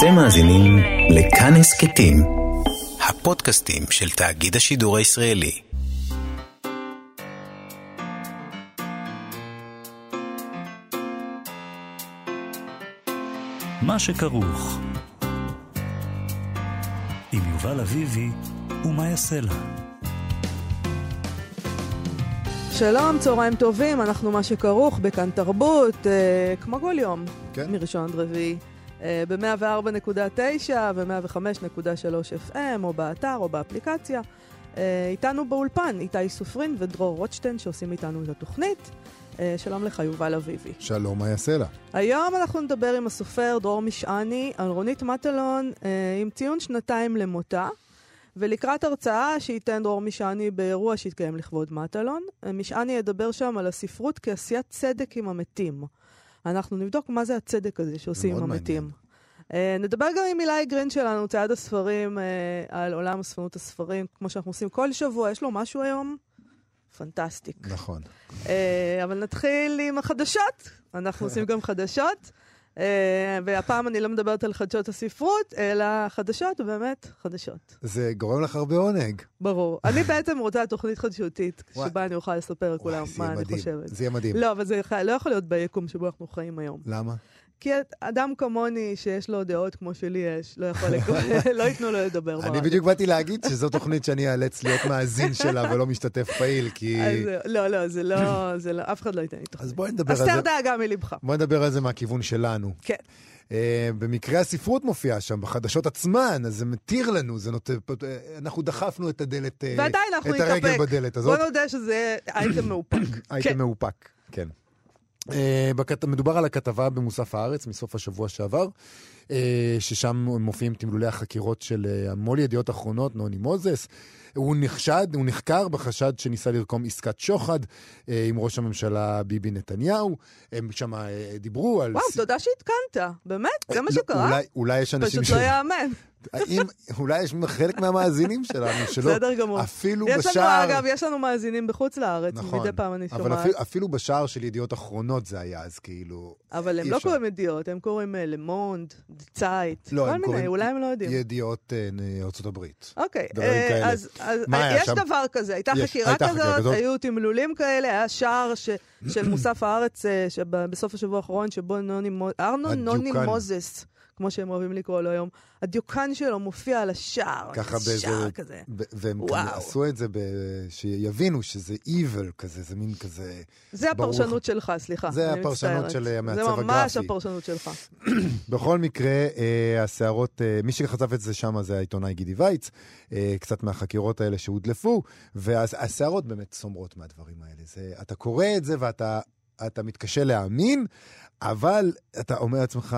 אתם מאזינים לכאן הסכתים, הפודקאסטים של תאגיד השידור הישראלי. מה שכרוך עם יובל אביבי ומה יעשה לה. שלום, צהריים טובים, אנחנו מה שכרוך בכאן תרבות, אה, כמו כל יום, כן. מראשון עד רביעי, ב-104.9 ו-105.3 FM, או באתר או באפליקציה. אה, איתנו באולפן, איתי סופרין ודרור רוטשטיין שעושים איתנו את התוכנית. אה, שלום לך, יובל אביבי. שלום, מה יעשה לה? היום אנחנו נדבר עם הסופר דרור משעני על רונית מטלון אה, עם ציון שנתיים למותה. ולקראת הרצאה שייתן דרור משעני באירוע שהתקיים לכבוד מטלון, משעני ידבר שם על הספרות כעשיית צדק עם המתים. אנחנו נבדוק מה זה הצדק הזה שעושים עם המתים. אה, נדבר גם עם אילי גרין שלנו, צייד הספרים, אה, על עולם ספנות הספרים, כמו שאנחנו עושים כל שבוע. יש לו משהו היום? פנטסטיק. נכון. אה, אבל נתחיל עם החדשות. אנחנו עושים גם חדשות. אה, והפעם אני לא מדברת על חדשות הספרות, אלא חדשות, באמת, חדשות. זה גורם לך הרבה עונג. ברור. אני בעצם רוצה תוכנית חדשותית. שבה אני אוכל לספר לכולם מה אני. חושבת. זה יהיה מדהים. לא, אבל זה לא יכול להיות ביקום שבו אנחנו חיים היום. למה? כי אדם כמוני, שיש לו דעות כמו שלי יש, לא יכול לקרוא, לא ייתנו לו לדבר אני ברדיו. בדיוק באתי להגיד שזו תוכנית שאני אאלץ להיות מאזין שלה ולא משתתף פעיל, כי... לא, לא, זה לא, זה לא, אף אחד לא ייתן לי תוכנית. אז בואי נדבר על הסר זה. דאגה מלבך. בואי נדבר על זה מהכיוון שלנו. כן. אה, במקרה הספרות מופיעה שם, בחדשות עצמן, אז זה מתיר לנו, זה נותן... אה, אנחנו דחפנו את הדלת, ועדיין אנחנו את הרגל נתאפק. בדלת בוא הזאת. נודה שזה אייטם מאופק. הייתם כן. מאופק, כן. Uh, בכת... מדובר על הכתבה במוסף הארץ מסוף השבוע שעבר, uh, ששם מופיעים תמלולי החקירות של uh, המו"ל ידיעות אחרונות, נוני מוזס. הוא נחשד, הוא נחקר בחשד שניסה לרקום עסקת שוחד עם ראש הממשלה ביבי נתניהו. הם שם דיברו על... וואו, ס- תודה שעדכנת, באמת, זה מה לא, שקרה? אולי, אולי יש אנשים פשוט לא יאמן. האם, אולי יש חלק מהמאזינים שלנו שלא... בסדר גמור. אפילו יש לנו, בשער... אגב, יש לנו מאזינים בחוץ לארץ, נכון, מדי פעם אני אבל שומעת. אפילו, אפילו בשער של ידיעות אחרונות זה היה, אז כאילו... אבל הם לא אפשר. קוראים ידיעות, הם קוראים אה, למונד, צייט, לא, כל מיני, קוראים אולי הם לא יודעים. ידיעות אה, ארצות הברית. אוקיי, אה. אז אז מה יש שם? דבר כזה, הייתה יש, חקירה הייתה חקירה כזאת, כזאת. היו תמלולים כאלה, היה שער ש- של מוסף הארץ אה, בסוף השבוע האחרון, שבו נוני ארנון. מוזס, כמו שהם אוהבים לקרוא לו היום, הדיוקן שלו מופיע על השער, ככה באיזה... שער כזה. ב- והם וואו. עשו את זה, ב... שיבינו שזה evil כזה, זה מין כזה... זה ברור הפרשנות שלך, סליחה. זה הפרשנות מצטערת. של, אה, המעצב זה ממש הגרפי. הפרשנות שלך. בכל מקרה, אה, הסערות, אה, מי שחשף את זה שם זה העיתונאי גידי וייץ, אה, קצת מהחקירות האלה שהודלפו, והסערות באמת סומרות מהדברים האלה. זה, אתה קורא את זה ואתה אתה מתקשה להאמין, אבל אתה אומר לעצמך,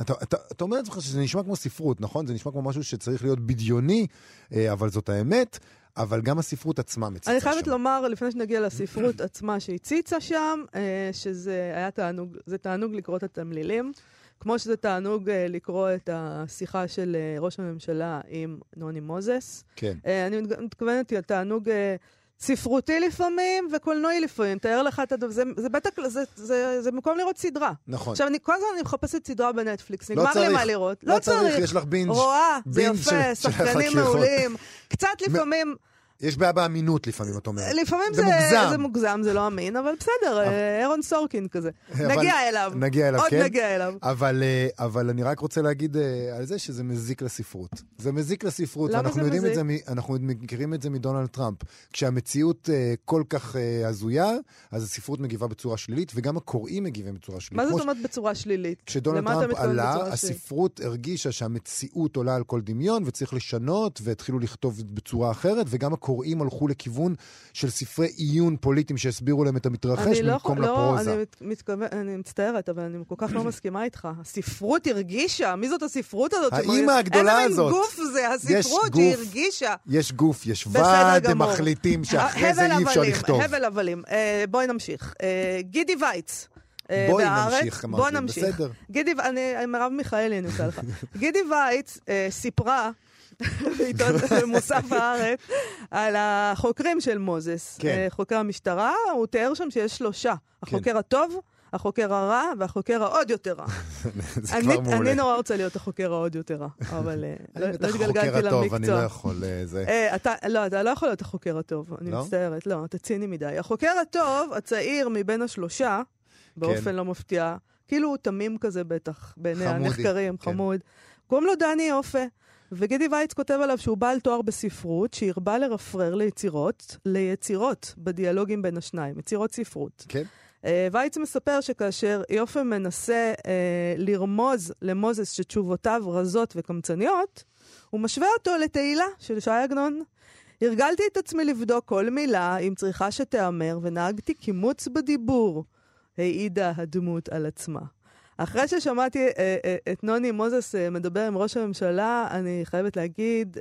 אתה, אתה, אתה אומר לעצמך שזה נשמע כמו ספרות, נכון? זה נשמע כמו משהו שצריך להיות בדיוני, אה, אבל זאת האמת. אבל גם הספרות עצמה מציצה אני חייבת שם. לומר, לפני שנגיע לספרות עצמה שהציצה שם, אה, שזה היה תענוג, זה תענוג לקרוא את התמלילים. כמו שזה תענוג אה, לקרוא את השיחה של אה, ראש הממשלה עם נוני מוזס. כן. אה, אני מתכוונת לתענוג אה, ספרותי לפעמים וקולנועי לפעמים. תאר לך את הדבר, זה, זה בטח, זה, זה, זה במקום לראות סדרה. נכון. עכשיו, אני כל הזמן אני מחפשת סדרה בנטפליקס, לא נגמר לי צריך. מה לראות. לא צריך, יש לך בינג'. רואה, זה בינג' יפה, של- של שחקנים. מעולים. קצת לפעמים... יש בעיה באמינות לפעמים, את אומרת. לפעמים זה זה, מוגזם. זה מוגזם, זה לא אמין, אבל בסדר, אה, אירון סורקין כזה. אבל- נגיע אליו. נגיע אליו, עוד כן. נגיע אליו. אבל, אה, אבל אני רק רוצה להגיד אה, על זה שזה מזיק לספרות. זה מזיק לספרות, למה זה יודעים את מזיק? זה, אנחנו מכירים את זה מדונלד טראמפ. כשהמציאות כל כך הזויה, אז הספרות מגיבה בצורה שלילית, וגם הקוראים מגיבים בצורה שלילית. מה זאת אומרת בצורה שלילית? כשדונלד טראמפ עלה? הספרות הרגישה שהמציאות עולה על כל דמיון וצריך לשנות, והתחילו לכתוב בצורה אחרת, וגם הקוראים הלכו לכיוון של ספרי עיון פוליטיים שהסבירו להם את המתרחש אני לא במקום לא, לפרוזה. אני מת- מתכוון, אני מצטערת, אבל אני כל כך לא מסכימה איתך. הספרות הרגישה, מי זאת הספרות הזאת? האימא הגדולה איזה הזאת. מין גוף זה, הספרות גוף. שהיא הרגישה. יש גוף, יש ועד, הם. מחליטים שאחרי זה אי אפשר לכתוב. הבל הבלים. אה, בואי נמשיך. אה, גידי וייץ. אה, בואי בהארץ. נמשיך, אמרתי, בוא נמשיך. בסדר. גידי, אני, מרב מיכאלי, אני עושה לך. גידי וייץ אה, סיפרה בעיתון מוסף הארץ על החוקרים של מוזס. כן. אה, חוקר המשטרה, הוא תיאר שם שיש שלושה. כן. החוקר הטוב, החוקר הרע והחוקר העוד יותר רע. זה אני, כבר מעולה. אני נורא רוצה להיות החוקר העוד יותר רע, אבל אה, לא אני לא בטח התגלגלתי החוקר הטוב, אני לא למקצוע. יכול... אה, לא, אתה לא יכול להיות החוקר הטוב, אני לא? מצטערת. לא, אתה ציני מדי. החוקר הטוב, הצעיר מבין השלושה, באופן לא מפתיע, כאילו הוא תמים כזה בטח, בעיני הנחקרים, כן. חמוד. קוראים לו דני יופה. וגידי וייץ כותב עליו שהוא בעל תואר בספרות, שהרבה לרפרר ליצירות, ליצירות בדיאלוגים בין השניים, יצירות ספרות. כן. אה, וייץ מספר שכאשר יופה מנסה אה, לרמוז למוזס שתשובותיו רזות וקמצניות, הוא משווה אותו לתהילה של ש"י עגנון. הרגלתי את עצמי לבדוק כל מילה אם צריכה שתיאמר, ונהגתי קימוץ בדיבור, העידה הדמות על עצמה. אחרי ששמעתי אה, אה, את נוני מוזס אה, מדבר עם ראש הממשלה, אני חייבת להגיד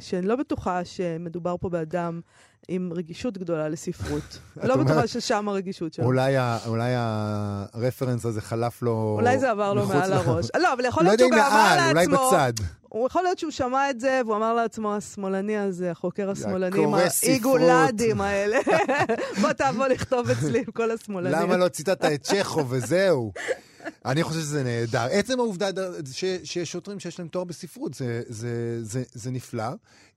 שאני לא בטוחה שמדובר פה באדם עם רגישות גדולה לספרות. לא בטוחה ששם הרגישות שלו. אולי ה- אולי הרפרנס הזה חלף לו... אולי זה עבר לו מעל הראש. לא, אבל יכול לא להיות שהוא גם אמר מעל, אולי לעצמו... בצד. הוא יכול להיות שהוא שמע את זה, והוא אמר לעצמו, השמאלני הזה, החוקר השמאלנים, הקורא ספרות." האיגולדים האלה. בוא תבוא לכתוב אצלי עם כל השמאלנים. למה לא ציטטת את צ'כו וזהו? אני חושב שזה נהדר. עצם העובדה שיש שוטרים שיש להם תואר בספרות, זה, זה, זה, זה נפלא,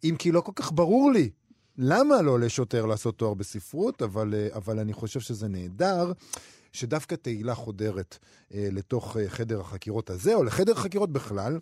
אם כי לא כל כך ברור לי למה לא לשוטר לעשות תואר בספרות, אבל, אבל אני חושב שזה נהדר. שדווקא תהילה חודרת אה, לתוך אה, חדר החקירות הזה, או לחדר החקירות בכלל,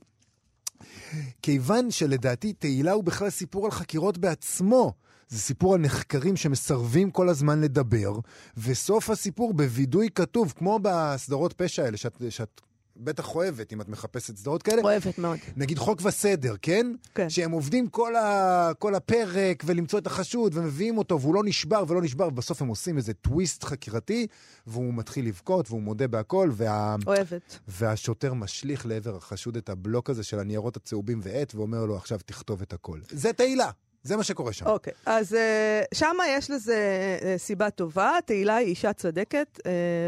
כיוון שלדעתי תהילה הוא בכלל סיפור על חקירות בעצמו. זה סיפור על נחקרים שמסרבים כל הזמן לדבר, וסוף הסיפור בווידוי כתוב, כמו בסדרות פשע האלה, שאת, שאת בטח אוהבת, אם את מחפשת סדרות כאלה. אוהבת מאוד. נגיד חוק וסדר, כן? כן. שהם עובדים כל, ה... כל הפרק ולמצוא את החשוד ומביאים אותו והוא לא נשבר ולא נשבר, ובסוף הם עושים איזה טוויסט חקירתי והוא מתחיל לבכות והוא מודה בהכל וה... אוהבת. והשוטר משליך לעבר החשוד את הבלוק הזה של הניירות הצהובים ועט ואומר לו עכשיו תכתוב את הכל. זה תהילה, זה מה שקורה שם. אוקיי, אז uh, שמה יש לזה uh, סיבה טובה. תהילה היא אישה צדקת uh,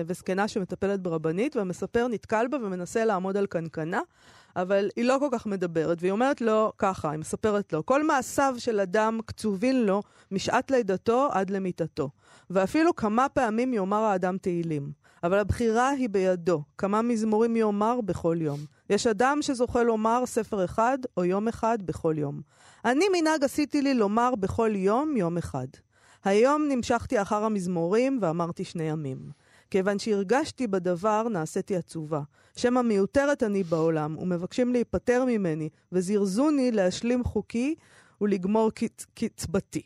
וזקנה שמטפלת ברבנית, והמספר נתקל בה ומנסה לעמוד על קנקנה, אבל היא לא כל כך מדברת, והיא אומרת לו ככה, היא מספרת לו, כל מעשיו של אדם קצובים לו משעת לידתו עד למיתתו, ואפילו כמה פעמים יאמר האדם תהילים. אבל הבחירה היא בידו, כמה מזמורים יאמר בכל יום. יש אדם שזוכה לומר ספר אחד או יום אחד בכל יום. אני מנהג עשיתי לי לומר בכל יום יום אחד. היום נמשכתי אחר המזמורים ואמרתי שני ימים. כיוון שהרגשתי בדבר, נעשיתי עצובה. שמא מיותרת אני בעולם, ומבקשים להיפטר ממני, וזירזוני להשלים חוקי ולגמור קצ- קצבתי.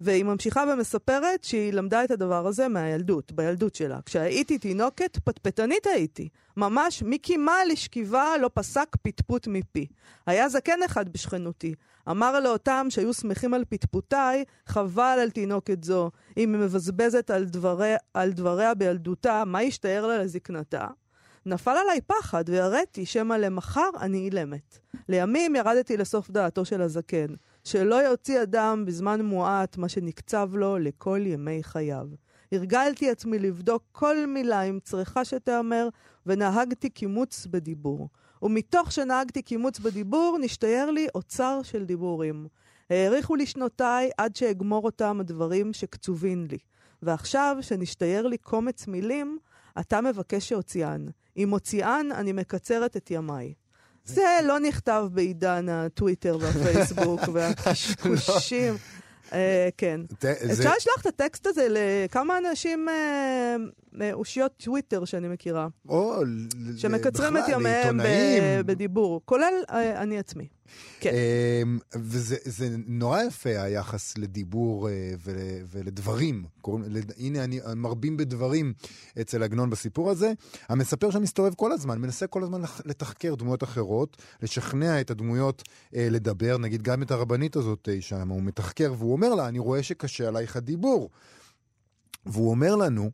והיא ממשיכה ומספרת שהיא למדה את הדבר הזה מהילדות, בילדות שלה. כשהייתי תינוקת, פטפטנית הייתי. ממש מקימה לשכיבה לא פסק פטפוט מפי. היה זקן אחד בשכנותי. אמר לאותם שהיו שמחים על פטפוטיי, חבל על תינוקת זו. אם היא מבזבזת על דבריה, על דבריה בילדותה, מה ישתער לה לזקנתה? נפל עליי פחד, והראיתי שמא למחר אני אילמת. לימים ירדתי לסוף דעתו של הזקן, שלא יוציא אדם בזמן מועט מה שנקצב לו לכל ימי חייו. הרגלתי עצמי לבדוק כל מילה אם צריכה שתיאמר, ונהגתי קימוץ בדיבור. ומתוך שנהגתי קימוץ בדיבור, נשתייר לי אוצר של דיבורים. האריכו לי שנותיי עד שאגמור אותם הדברים שקצובין לי. ועכשיו, שנשתייר לי קומץ מילים, אתה מבקש שאוציאן. אם הוציאן, אני מקצרת את ימיי. זה לא נכתב בעידן הטוויטר והפייסבוק והקשקושים. אה, כן. אפשר לשלוח את הטקסט הזה לכמה אנשים, אה, אושיות טוויטר שאני מכירה, או ל- שמקצרים את בכלל, ימיהם לעיתונאים. בדיבור, כולל אה, אני עצמי. כן. אמ, וזה זה נורא יפה היחס לדיבור אה, ול- ולדברים. קוראים, הנה, אני מרבים בדברים אצל עגנון בסיפור הזה. המספר שם מסתובב כל הזמן, מנסה כל הזמן לתחקר דמויות אחרות, לשכנע את הדמויות אה, לדבר, נגיד גם את הרבנית הזאת אה, שם, הוא מתחקר והוא אומר לה, אני רואה שקשה עלייך הדיבור. והוא אומר לנו,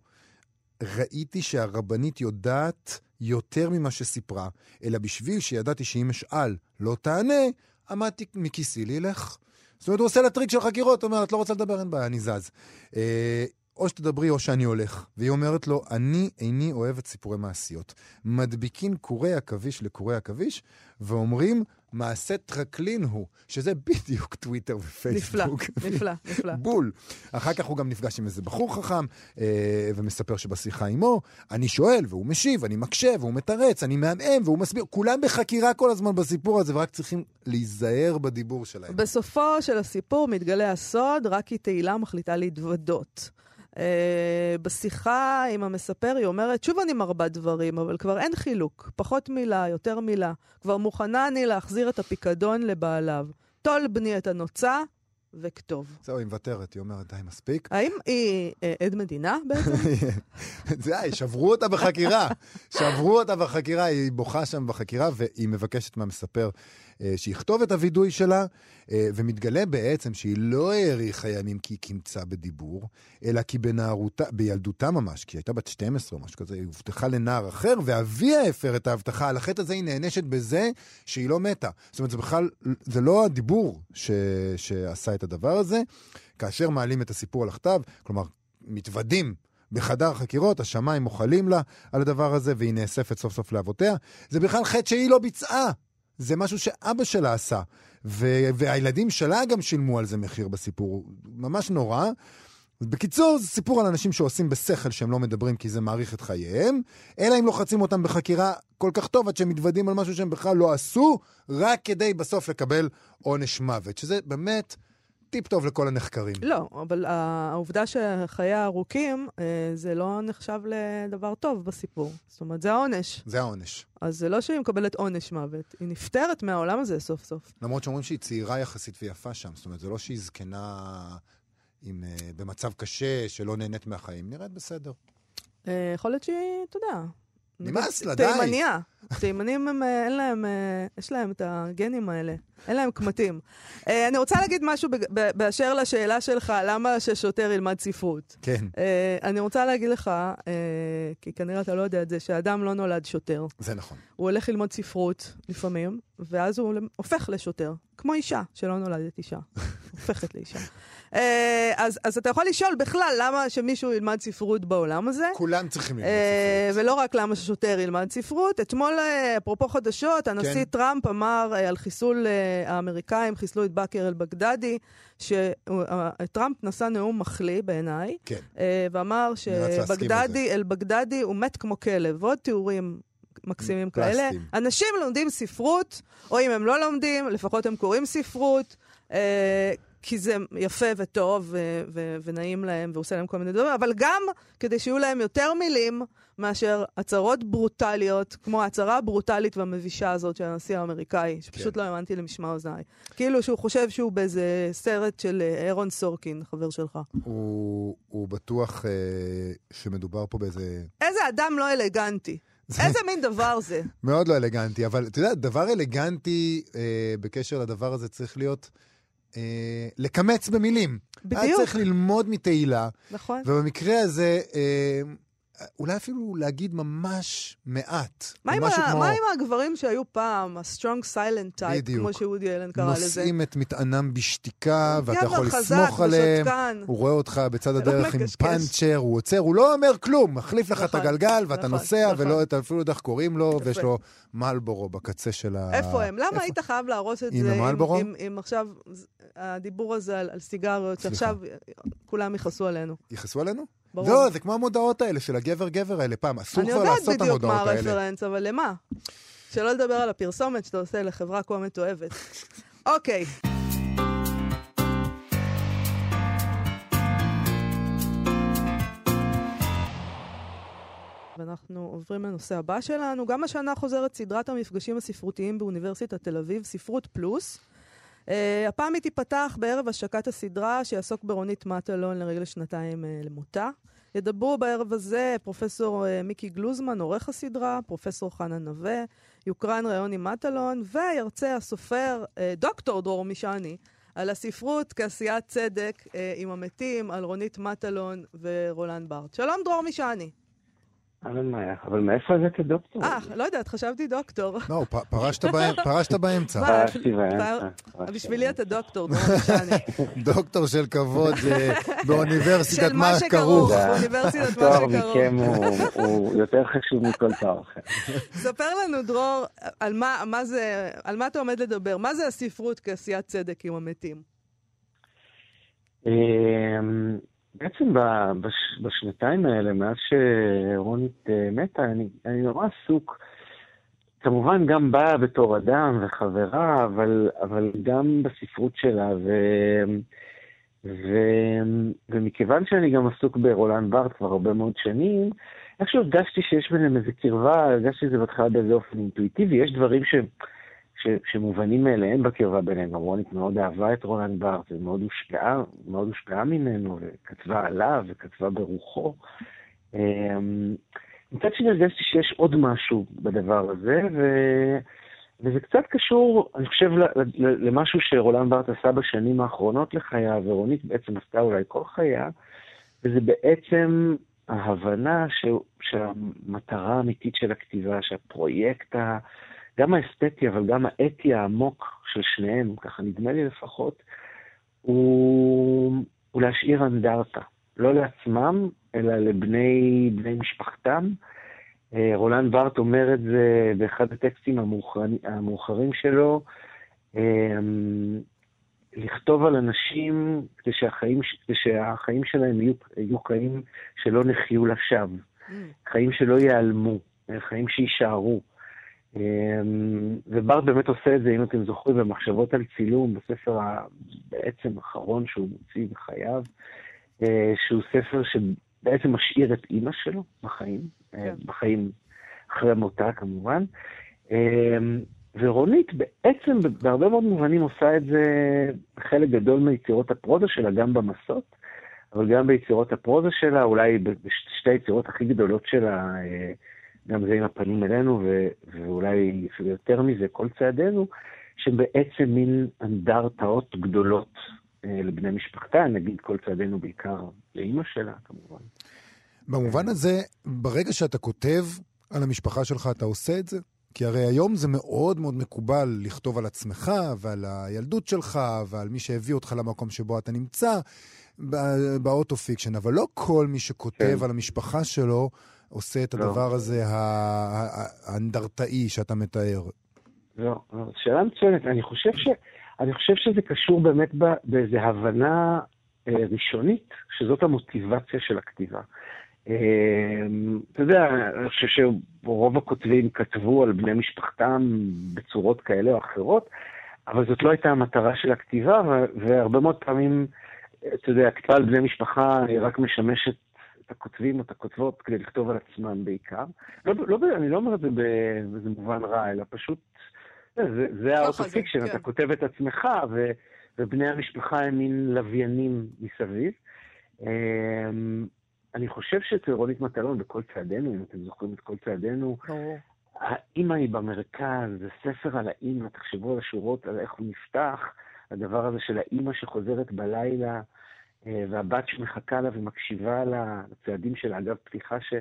ראיתי שהרבנית יודעת יותר ממה שסיפרה, אלא בשביל שידעתי שאם אשאל לא תענה, עמדתי מכיסי לילך. זאת אומרת, הוא עושה לה טריק של חקירות, אומר, את לא רוצה לדבר, אין בעיה, אני זז. אה, או שתדברי או שאני הולך. והיא אומרת לו, אני איני אוהבת סיפורי מעשיות. מדביקים קורי עכביש לקורי עכביש, ואומרים, מעשה טרקלין הוא, שזה בדיוק טוויטר ופייסבוק. נפלא, נפלא, נפלא. בול. אחר כך הוא גם נפגש עם איזה בחור חכם, אה, ומספר שבשיחה עימו, אני שואל והוא משיב, אני מקשה והוא מתרץ, אני מעמעם והוא מסביר. כולם בחקירה כל הזמן בסיפור הזה, ורק צריכים להיזהר בדיבור שלהם. בסופו של הסיפור מתגלה הסוד, רק כי תהילה מחליטה להתוודות. Uh, בשיחה עם המספר היא אומרת, שוב אני מרבה דברים, אבל כבר אין חילוק. פחות מילה, יותר מילה. כבר מוכנה אני להחזיר את הפיקדון לבעליו. טול בני את הנוצה וכתוב. זהו, היא מוותרת, היא אומרת, די, מספיק. האם היא uh, עד מדינה בעצם? זה, שברו אותה בחקירה. שברו אותה בחקירה, היא בוכה שם בחקירה, והיא מבקשת מהמספר אה, שיכתוב את הווידוי שלה, אה, ומתגלה בעצם שהיא לא האריכה ימים כי היא קימצה בדיבור, אלא כי בנערותה, בילדותה ממש, כי היא הייתה בת 12 או משהו כזה, היא הובטחה לנער אחר, ואביה הפר את ההבטחה. על החטא הזה היא נענשת בזה שהיא לא מתה. זאת אומרת, זה בכלל, זה לא הדיבור ש, שעשה את הדבר הזה. כאשר מעלים את הסיפור על הכתב, כלומר, מתוודים בחדר חקירות, השמיים מוחלים לה על הדבר הזה, והיא נאספת סוף סוף לאבותיה. זה בכלל חטא שהיא לא ביצעה. זה משהו שאבא שלה עשה. ו- והילדים שלה גם שילמו על זה מחיר בסיפור. ממש נורא. בקיצור, זה סיפור על אנשים שעושים בשכל שהם לא מדברים כי זה מעריך את חייהם, אלא אם לוחצים אותם בחקירה כל כך טוב עד שהם מתוודים על משהו שהם בכלל לא עשו, רק כדי בסוף לקבל עונש מוות, שזה באמת טיפ טוב לכל הנחקרים. לא, אבל העובדה שחיי ארוכים, אה, זה לא נחשב לדבר טוב בסיפור. זאת אומרת, זה העונש. זה העונש. אז זה לא שהיא מקבלת עונש מוות, היא נפטרת מהעולם הזה סוף סוף. למרות שאומרים שהיא צעירה יחסית ויפה שם, זאת אומרת, זה לא שהיא זקנה עם, uh, במצב קשה, שלא נהנית מהחיים, נראית בסדר. Uh, יכול להיות שהיא, אתה יודע, נמאס לה, די. תימניה. תימנים הם, אה, אין להם, אה, יש להם את הגנים האלה. אין להם קמטים. אה, אני רוצה להגיד משהו באשר לשאלה שלך, למה ששוטר ילמד ספרות. כן. אני רוצה להגיד לך, כי כנראה אתה לא יודע את זה, שאדם לא נולד שוטר. זה נכון. הוא הולך ללמוד ספרות לפעמים, ואז הוא הופך לשוטר. כמו אישה, שלא נולדת אישה. הופכת לאישה. אה, אז, אז אתה יכול לשאול בכלל למה שמישהו ילמד ספרות בעולם הזה. כולם צריכים ללמוד אה, ספרות. ולא רק למה ששוטר ילמד ספרות. אתמול, אה, אפרופו חדשות, הנשיא כן. טראמפ אמר על חיסול האמריקאים, חיסלו את באקר אל-בגדדי, שטראמפ נשא נאום מחליא בעיניי, כן. ואמר שבגדדי, אל-בגדדי הוא מת כמו כלב. ועוד תיאורים מקסימים כאלה. אנשים לומדים ספרות, או אם הם לא לומדים, לפחות הם קוראים ספרות. כי זה יפה וטוב ו- ו- ונעים להם ועושה להם כל מיני דברים, אבל גם כדי שיהיו להם יותר מילים מאשר הצהרות ברוטליות, כמו ההצהרה הברוטלית והמבישה הזאת של הנשיא האמריקאי, שפשוט כן. לא האמנתי למשמע אוזניי. כאילו שהוא חושב שהוא באיזה סרט של אה, אירון סורקין, חבר שלך. הוא, הוא בטוח אה, שמדובר פה באיזה... איזה אדם לא אלגנטי. איזה מין דבר זה? מאוד לא אלגנטי, אבל אתה יודע, דבר אלגנטי אה, בקשר לדבר הזה צריך להיות... אה, לקמץ במילים. בדיוק. היה צריך ללמוד מתהילה. נכון. ובמקרה הזה, אה, אולי אפילו להגיד ממש מעט. מה, עם, כמו... מה עם הגברים שהיו פעם, ה-strong silent type, בדיוק. כמו שאודי אלן קרא לזה? נושאים את מטענם בשתיקה, ואתה יכול לסמוך עליהם. ושותקן. הוא רואה אותך בצד הדרך עם פאנצ'ר, הוא עוצר, הוא לא אומר כלום, מחליף לך נכון, את הגלגל, ואתה נכון, נוסע, נכון. ולא, אתה אפילו יודע איך קוראים לו, ויש לו מלבורו בקצה של ה... איפה הם? למה? היית חייב להרוס את זה המלבורו? עם, עם, עם עכשיו הדיבור הזה על סיגריות, שעכשיו כולם יכעסו עלינו. יכעסו עלינו? ברור. לא, זה כמו המודעות האלה של הגבר-גבר האלה. פעם, אסור כבר לעשות את המודעות האלה. אני יודעת בדיוק מה הרפרנס, אבל למה? שלא לדבר על הפרסומת שאתה עושה לחברה כה מתועבת. אוקיי. ואנחנו עוברים לנושא הבא שלנו. גם השנה חוזרת סדרת המפגשים הספרותיים באוניברסיטת תל אביב, ספרות פלוס. Uh, הפעם היא תיפתח בערב השקת הסדרה שיעסוק ברונית מטלון לרגל שנתיים uh, למותה. ידברו בערב הזה פרופסור uh, מיקי גלוזמן, עורך הסדרה, פרופסור חנה נווה, יוקרן ראיון עם מטלון, וירצה הסופר uh, דוקטור דרור מישני על הספרות כעשיית צדק uh, עם המתים, על רונית מטלון ורולנד בארט. שלום דרור מישני. אבל מה, אבל מאיפה הבאת דוקטור? אה, לא יודעת, חשבתי דוקטור. לא, פרשת באמצע. פרשתי באמצע. בשבילי אתה דוקטור. דוקטור של כבוד אה, באוניברסיטת מה כרוך. באוניברסיטת מה שכרוך. התואר מכם הוא יותר חשוב מכל תואר אחר. ספר לנו, דרור, על מה אתה עומד לדבר? מה זה הספרות כעשיית צדק עם המתים? בעצם בש, בשנתיים האלה, מאז שרונית אה, מתה, אני, אני נורא עסוק, כמובן גם באה בתור אדם וחברה, אבל, אבל גם בספרות שלה, ו, ו, ומכיוון שאני גם עסוק ברולן בארט כבר הרבה מאוד שנים, איכשהו הרגשתי שיש ביניהם איזה קרבה, הרגשתי את זה בהתחלה באיזה אופן אינטואיטיבי, יש דברים ש... ש, שמובנים מאליהם בקרבה ביניהם. רונית מאוד אהבה את רולנד בארט, ומאוד הושפעה, מאוד הושפעה ממנו, וכתבה עליו, וכתבה ברוחו. אמ, מצד שני הרגשתי שיש עוד משהו בדבר הזה, ו... וזה קצת קשור, אני חושב, למשהו שרולנד בארט עשה בשנים האחרונות לחייו, ורונית בעצם עשתה אולי כל חייה, וזה בעצם ההבנה ש... שהמטרה האמיתית של הכתיבה, שהפרויקט ה... גם האסתטי, אבל גם האתי העמוק של שניהם, ככה נדמה לי לפחות, הוא, הוא להשאיר אנדרטה. לא לעצמם, אלא לבני בני משפחתם. אה, רולנד בארט אומר את זה באחד הטקסטים המאוחרים, המאוחרים שלו, אה, לכתוב על אנשים כדי שהחיים, כדי שהחיים שלהם יהיו, יהיו חיים שלא נחיו לשווא, mm. חיים שלא ייעלמו, חיים שיישארו. אמ, וברט באמת עושה את זה, אם אתם זוכרים, במחשבות על צילום, בספר בעצם האחרון שהוא מוציא בחייו, אה, שהוא ספר שבעצם משאיר את אימא שלו בחיים, אה, כן. בחיים אחרי מותה כמובן. אמ, ורונית בעצם בהרבה מאוד מובנים עושה את זה חלק גדול מיצירות הפרוזה שלה, גם במסות, אבל גם ביצירות הפרוזה שלה, אולי בשתי היצירות הכי גדולות שלה, אה, גם זה עם הפנים אלינו, ו- ואולי אפילו יותר מזה, כל צעדינו, שהם בעצם מין אנדרטאות גדולות אה, לבני משפחתה, נגיד כל צעדינו בעיקר לאימא שלה, כמובן. במובן הזה, ברגע שאתה כותב על המשפחה שלך, אתה עושה את זה? כי הרי היום זה מאוד מאוד מקובל לכתוב על עצמך ועל הילדות שלך ועל מי שהביא אותך למקום שבו אתה נמצא ב autofiction, אבל לא כל מי שכותב כן. על המשפחה שלו עושה את לא. הדבר הזה האנדרטאי שאתה מתאר? לא, לא, שאלה מצוינת. אני חושב, ש, אני חושב שזה קשור באמת באיזו הבנה אה, ראשונית, שזאת המוטיבציה של הכתיבה. אה, אתה יודע, אני חושב שרוב הכותבים כתבו על בני משפחתם בצורות כאלה או אחרות, אבל זאת לא הייתה המטרה של הכתיבה, והרבה מאוד פעמים, אתה יודע, הכתיבה על בני משפחה רק משמשת הכותבים או את הכותבות כדי לכתוב על עצמם בעיקר. לא, לא, אני לא אומר את זה באיזה מובן רע, אלא פשוט, זה, זה ה autofiction, אתה כן. כותב את עצמך, ו, ובני המשפחה הם מין לוויינים מסביב. אמ, אני חושב שאצל רונית מטלון, בכל צעדינו, אם אתם זוכרים את כל צעדינו, האימא היא במרכז, זה ספר על האימא, תחשבו על השורות, על איך הוא נפתח, הדבר הזה של האימא שחוזרת בלילה, אה, והבת שמחכה לה ומקשיבה לצעדים שלה. אגב, פתיחה ש...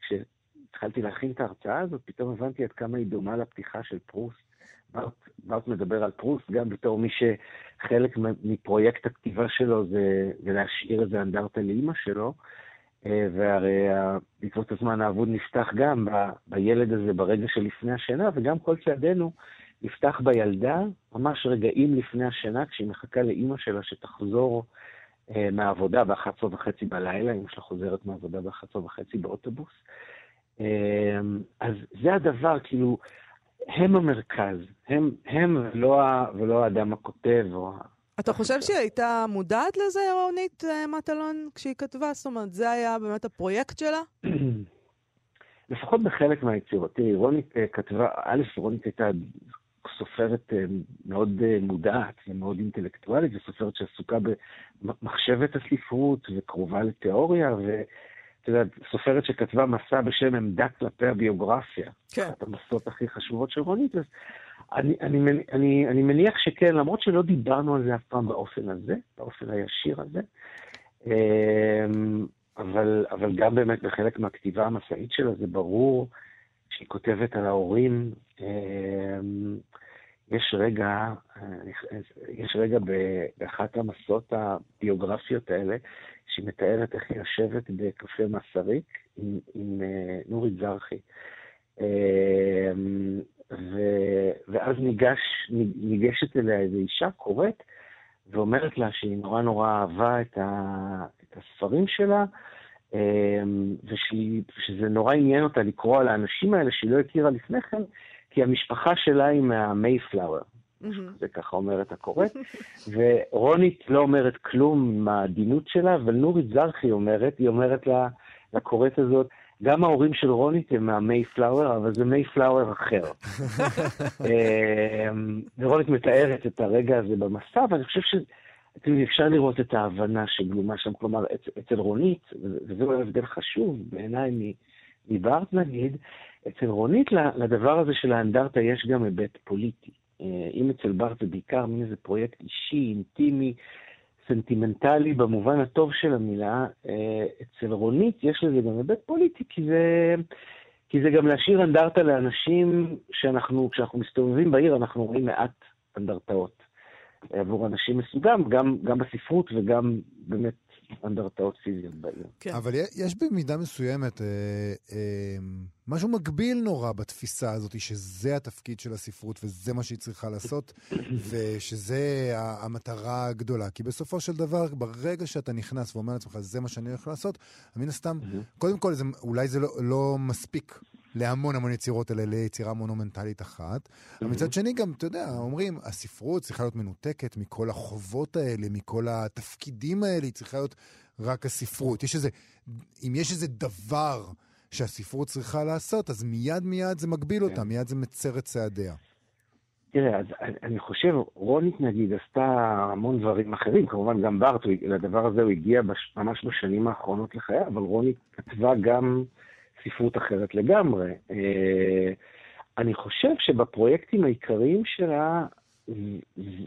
כשהתחלתי להכין את ההרצאה הזאת, פתאום הבנתי עד כמה היא דומה לפתיחה של פרוסט. בארט, בארט מדבר על פרוסט גם בתור מי שחלק מפרויקט הכתיבה שלו זה, זה להשאיר איזה אנדרטה לאימא שלו, אה, והרי בעקבות הזמן האבוד נפתח גם ב, בילד הזה ברגע שלפני השינה, וגם כל צעדינו נפתח בילדה, ממש רגעים לפני השינה, כשהיא מחכה לאימא שלה שתחזור אה, מהעבודה ב-11 וחצי בלילה, אמא שלה חוזרת מהעבודה ב-11 וחצי באוטובוס. אה, אז זה הדבר, כאילו, הם המרכז, הם, הם ולא, ולא האדם הכותב או... אתה חושב שהיא הייתה מודעת לזה, רונית אה, מטלון, כשהיא כתבה? זאת אומרת, זה היה באמת הפרויקט שלה? לפחות בחלק מהיצירות. תראי, רונית כתבה, א', רונית הייתה סופרת אה, מאוד אה, מודעת ומאוד אינטלקטואלית, וסופרת שעסוקה במחשבת הספרות וקרובה לתיאוריה, ואת יודעת, סופרת שכתבה מסע בשם עמדה כלפי הביוגרפיה. כן. אחת המסעות הכי חשובות של רונית. אז אני, אני, אני, אני מניח שכן, למרות שלא דיברנו על זה אף פעם באופן הזה, באופן הישיר הזה. אמ, אבל, אבל גם באמת בחלק מהכתיבה המסעית שלה זה ברור שהיא כותבת על ההורים. אמ, יש רגע, יש רגע באחת המסעות הביוגרפיות האלה, שהיא מתארת איך היא יושבת בקפה מסריק עם, עם אה, נורית זרחי. אמ, ו, ואז ניגש, ניגשת אליה איזו אישה, קוראת, ואומרת לה שהיא נורא נורא אהבה את, ה, את הספרים שלה, אמ, ושזה נורא עניין אותה לקרוא על האנשים האלה שהיא לא הכירה לפני כן, כי המשפחה שלה היא מהמייפלאואר. זה ככה אומרת הקוראת. ורונית לא אומרת כלום מהעדינות שלה, אבל נורית זרחי אומרת, היא אומרת לה, לקוראת הזאת, גם ההורים של רונית הם מהמייפלאואר, אבל זה מייפלאואר אחר. אמ, ורונית מתארת את הרגע הזה במסע, ואני חושב ש... אפשר לראות את ההבנה שגלומה שם, כלומר, אצל רונית, וזהו הבדל חשוב בעיניי מבארט נגיד, אצל רונית לדבר הזה של האנדרטה יש גם היבט פוליטי. אה, אם אצל בארט זה בעיקר מין איזה פרויקט אישי, אינטימי, סנטימנטלי במובן הטוב של המילה, אה, אצל רונית יש לזה גם היבט פוליטי, כי זה, כי זה גם להשאיר אנדרטה לאנשים שאנחנו, כשאנחנו מסתובבים בעיר, אנחנו רואים מעט אנדרטאות. עבור אנשים מסוגם, גם, גם בספרות וגם באמת אנדרטאות פיזיות בעיר. כן. אבל יש במידה מסוימת אה, אה, משהו מגביל נורא בתפיסה הזאת, שזה התפקיד של הספרות וזה מה שהיא צריכה לעשות, ושזה המטרה הגדולה. כי בסופו של דבר, ברגע שאתה נכנס ואומר לעצמך, זה מה שאני הולך לעשות, מן הסתם, קודם כל, זה, אולי זה לא, לא מספיק להמון המון יצירות, אלא ליצירה מונומנטלית אחת. אבל מצד שני גם, אתה יודע, אומרים, הספרות צריכה להיות מנותקת מכל החובות האלה, מכל התפקידים האלה, היא צריכה להיות רק הספרות. יש איזה, אם יש איזה דבר שהספרות צריכה לעשות, אז מיד מיד זה מגביל אותה, כן. מיד זה מצר את צעדיה. תראה, אז אני חושב, רונית נגיד עשתה המון דברים אחרים, כמובן גם בארט, לדבר הזה הוא הגיע בש, ממש בשנים האחרונות לחיי, אבל רונית כתבה גם ספרות אחרת לגמרי. אה, אני חושב שבפרויקטים העיקריים שלה,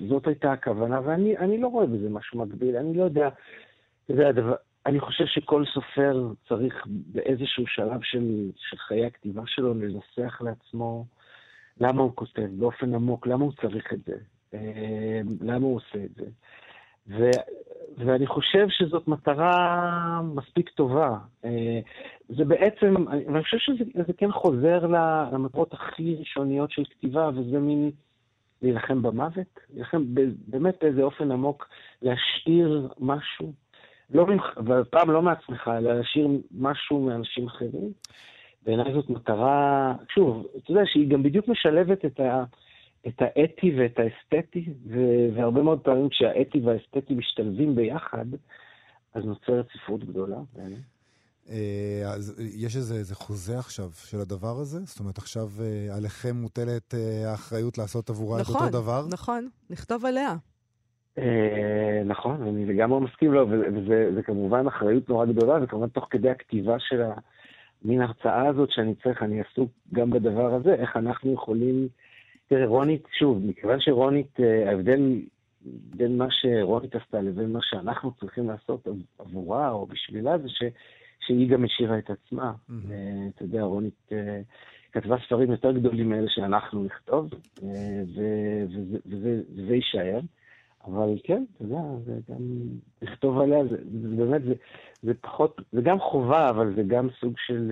זאת הייתה הכוונה, ואני לא רואה בזה משהו מקביל, אני לא יודע, זה הדבר, אני חושב שכל סופר צריך באיזשהו שלב של, של חיי הכתיבה שלו לנסח לעצמו למה הוא כותב באופן עמוק, למה הוא צריך את זה, אה, למה הוא עושה את זה. ו, ואני חושב שזאת מטרה מספיק טובה. אה, זה בעצם, אני חושב שזה כן חוזר למטרות הכי ראשוניות של כתיבה, וזה מין להילחם במוות, להילחם באמת באיזה אופן עמוק, להשאיר משהו, לא ממך, והפעם לא מעצמך, אלא להשאיר משהו מאנשים אחרים. בעיניי זאת מטרה, שוב, אתה יודע שהיא גם בדיוק משלבת את ה... את האתי ואת האסתטי, והרבה מאוד פעמים כשהאתי והאסתטי משתלבים ביחד, אז נוצרת ספרות גדולה. אה, אז יש איזה, איזה חוזה עכשיו של הדבר הזה? זאת אומרת, עכשיו אה, עליכם מוטלת אה, האחריות לעשות עבורה נכון, את אותו נכון, דבר? נכון, נכון, נכתוב עליה. נכון, אני לגמרי מסכים לו, וזה כמובן אחריות נורא גדולה, וכמובן תוך כדי הכתיבה של המין הרצאה הזאת שאני צריך, אני עסוק גם בדבר הזה, איך אנחנו יכולים תראה, רונית, שוב, מכיוון שרונית, אה, ההבדל בין מה שרונית עשתה לבין מה שאנחנו צריכים לעשות עבורה או בשבילה, זה ש, שהיא גם השאירה את עצמה. Mm-hmm. אתה יודע, רונית אה, כתבה ספרים יותר גדולים מאלה שאנחנו נכתוב, וזה, יישאר. אבל כן, אתה יודע, זה גם לכתוב עליה, זה, זה באמת, זה, זה פחות, זה גם חובה, אבל זה גם סוג של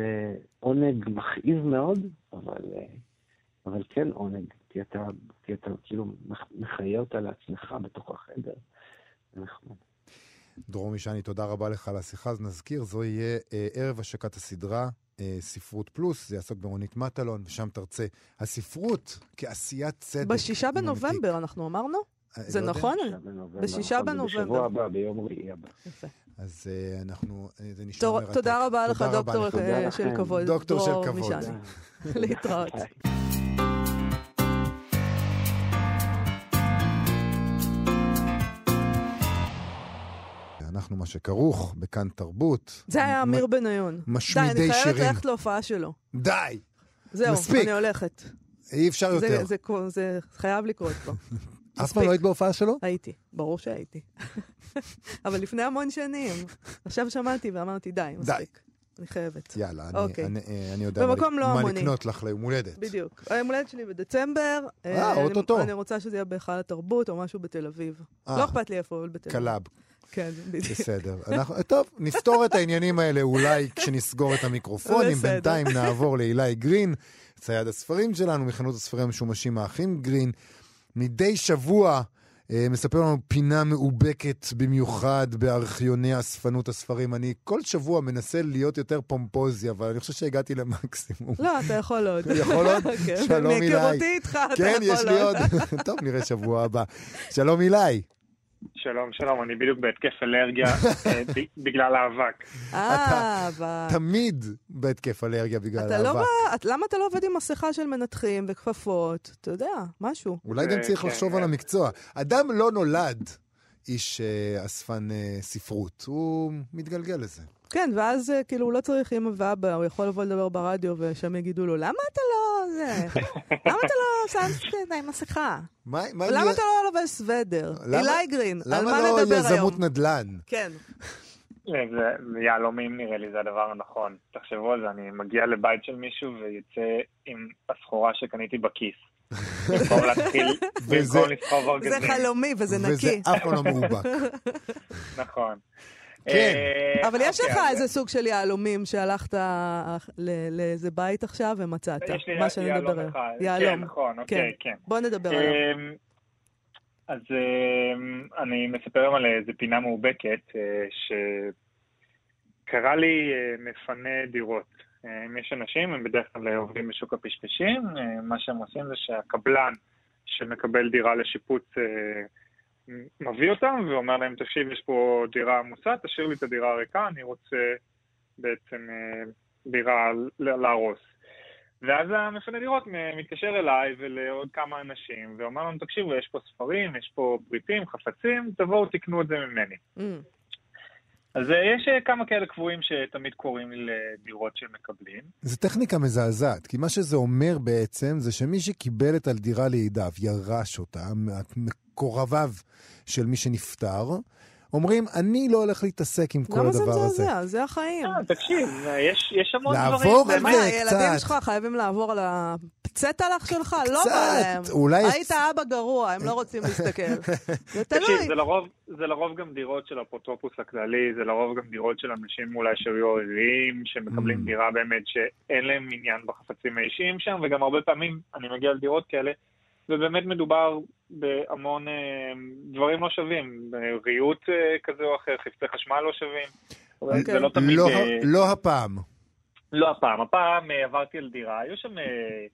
עונג מכאיב מאוד, אבל, אבל כן עונג. כי אתה, כי אתה כאילו מחיה אותה לעצמך בתוך החדר. זה נחמד. דרור מישני, תודה רבה לך על השיחה. אז נזכיר, זו יהיה אה, ערב השקת הסדרה, אה, ספרות פלוס, זה יעסוק ברונית מטלון, ושם תרצה הספרות כעשיית צדק. בשישה בנובמבר, אנחנו אמרנו? אה, זה לא נכון? בשישה בנובמבר. בשבוע הבא, ביום רביעי הבא. יפה. אז uh, אנחנו, uh, זה נשמע מרתק. תודה רבה לך, דוקטור של כבוד. דוקטור של כבוד. להתראות. אנחנו מה שכרוך בכאן תרבות. זה היה אמיר בניון. משמידי שירים. די, אני חייבת ללכת להופעה שלו. די! זהו, מספיק. אני הולכת. אי אפשר יותר. זה, זה, זה, זה חייב לקרות פה. אף פעם לא היית בהופעה שלו? הייתי, ברור שהייתי. אבל לפני המון שנים. עכשיו שמעתי ואמרתי, די, מספיק. אני חייבת. יאללה, אני, אוקיי. אני, אה, אני יודע מה, במקום לא מה המוני. לקנות לך ליום הולדת. בדיוק. היום הולדת שלי בדצמבר. אה, אני- אוטוטו. אני רוצה שזה יהיה בהיכל התרבות או משהו בתל אביב. אה. לא אכפת לי איפה, אבל בתל אביב. club, כן, בדיוק. בסדר. אנחנו, טוב, נפתור את העניינים האלה אולי כשנסגור את המיקרופונים. בינתיים נעבור לאילי גרין, צייד הספרים שלנו, מחנות הספרים המשומשים האחים גרין. מדי שבוע אה, מספר לנו פינה מאובקת במיוחד בארכיוני אספנות הספרים. אני כל שבוע מנסה להיות יותר פומפוזי, אבל אני חושב שהגעתי למקסימום. לא, אתה יכול עוד. יכול עוד? כן, שלום, אילי. מהיכרותי איתך, אתה יכול כן, עוד. יש לי עוד. טוב, נראה שבוע הבא. שלום אילי. שלום, שלום, אני בדיוק בהתקף אלרגיה אה, ב- בגלל האבק. אה, ב- תמיד בהתקף אלרגיה בגלל אתה לא את- למה אתה לא עובד עם מסכה של מנתחים וכפפות? אתה יודע, משהו. אולי גם אה, צריך כן, לחשוב אה. על המקצוע. אדם לא נולד איש אה, אספן ספרות, הוא מתגלגל לזה. כן, ואז אה, כאילו הוא לא צריך אמא ואבא, הוא יכול לבוא לדבר ברדיו ושם יגידו לו, למה אתה לא זה? למה אתה לא שם עם מסכה? מה, מה למה אתה לא לובש סוודר? למה- אילי גרין, על למה מה לא נדבר היום? יזמות נדל"ן? כן. אה, זה- זה יהלומים נראה לי, זה הדבר הנכון. תחשבו על זה, אני מגיע לבית של מישהו ויוצא עם הסחורה שקניתי בכיס. במקום להתחיל, וזה- במקום לסחוב זה ארגזים. חלומי וזה וזה נקי. אף פעם לא מאובק. נכון. כן. אה, אבל יש אוקיי, לך איזה סוג של יהלומים שהלכת אה, לאיזה בית עכשיו ומצאת. מה שנדבר יהלום עליו. יהלום. כן, נכון, אוקיי, כן. בוא נדבר עליו. אמ, אז אמ, אני מספר היום על איזה פינה מאובקת אה, שקרה לי אה, מפנה דירות. אה, אם יש אנשים, הם בדרך כלל עובדים בשוק הפשפשים, אה, מה שהם עושים זה שהקבלן שמקבל דירה לשיפוץ אה, מביא אותם ואומר להם, תקשיב, יש פה דירה עמוסה, תשאיר לי את הדירה הריקה, אני רוצה בעצם אה, דירה להרוס. ואז המפנה דירות מתקשר אליי ולעוד כמה אנשים, ואומר לנו, תקשיבו, יש פה ספרים, יש פה פריטים, חפצים, תבואו תקנו את זה ממני. Mm. אז אה, יש אה, כמה כאלה קבועים שתמיד קוראים לי לדירות שהם מקבלים. זו טכניקה מזעזעת, כי מה שזה אומר בעצם זה שמי שקיבל את הדירה לידיו, ירש אותה, מקורביו של מי שנפטר, אומרים, אני לא הולך להתעסק עם כל למה זה הדבר הזה. מזעזע? זה החיים. אה, תקשיב, יש, יש המון לעבור דברים. מה, על זה באמת. הילדים קצת. שלך חייבים לעבור על הפצטלח שלך? לא קצת, בא להם. היית אבא גרוע, הם לא רוצים להסתכל. זה תקשיב, תלוי. זה לרוב, זה לרוב גם דירות של האפוטרופוס הכללי, זה לרוב גם דירות של אנשים אולי שהיו עריריים, שמקבלים Mm. דירה באמת שאין להם עניין בחפצים האישיים שם, וגם הרבה פעמים אני מגיע לדירות כאלה, ובאמת מדובר בהמון אה, דברים לא שווים, ריהוט אה, כזה או אחר, חפצי חשמל לא שווים. אוקיי. זה לא תמיד... לא, אה, לא הפעם. לא הפעם, הפעם אה, עברתי על דירה, היו שם אה,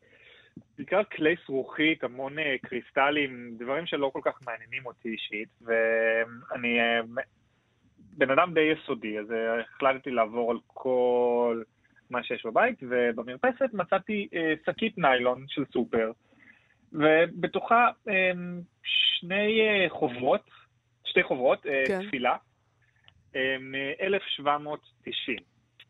בעיקר כלי זרוחית, המון אה, קריסטלים, דברים שלא כל כך מעניינים אותי אישית, ואני אה, בן אדם די יסודי, אז אה, החלטתי לעבור על כל מה שיש בבית, ובמרפסת מצאתי אה, שקית ניילון של סופר, ובתוכה אה, שני אה, חוברות, שתי חוברות, אה, כן. תפילה, אה, מ-1790.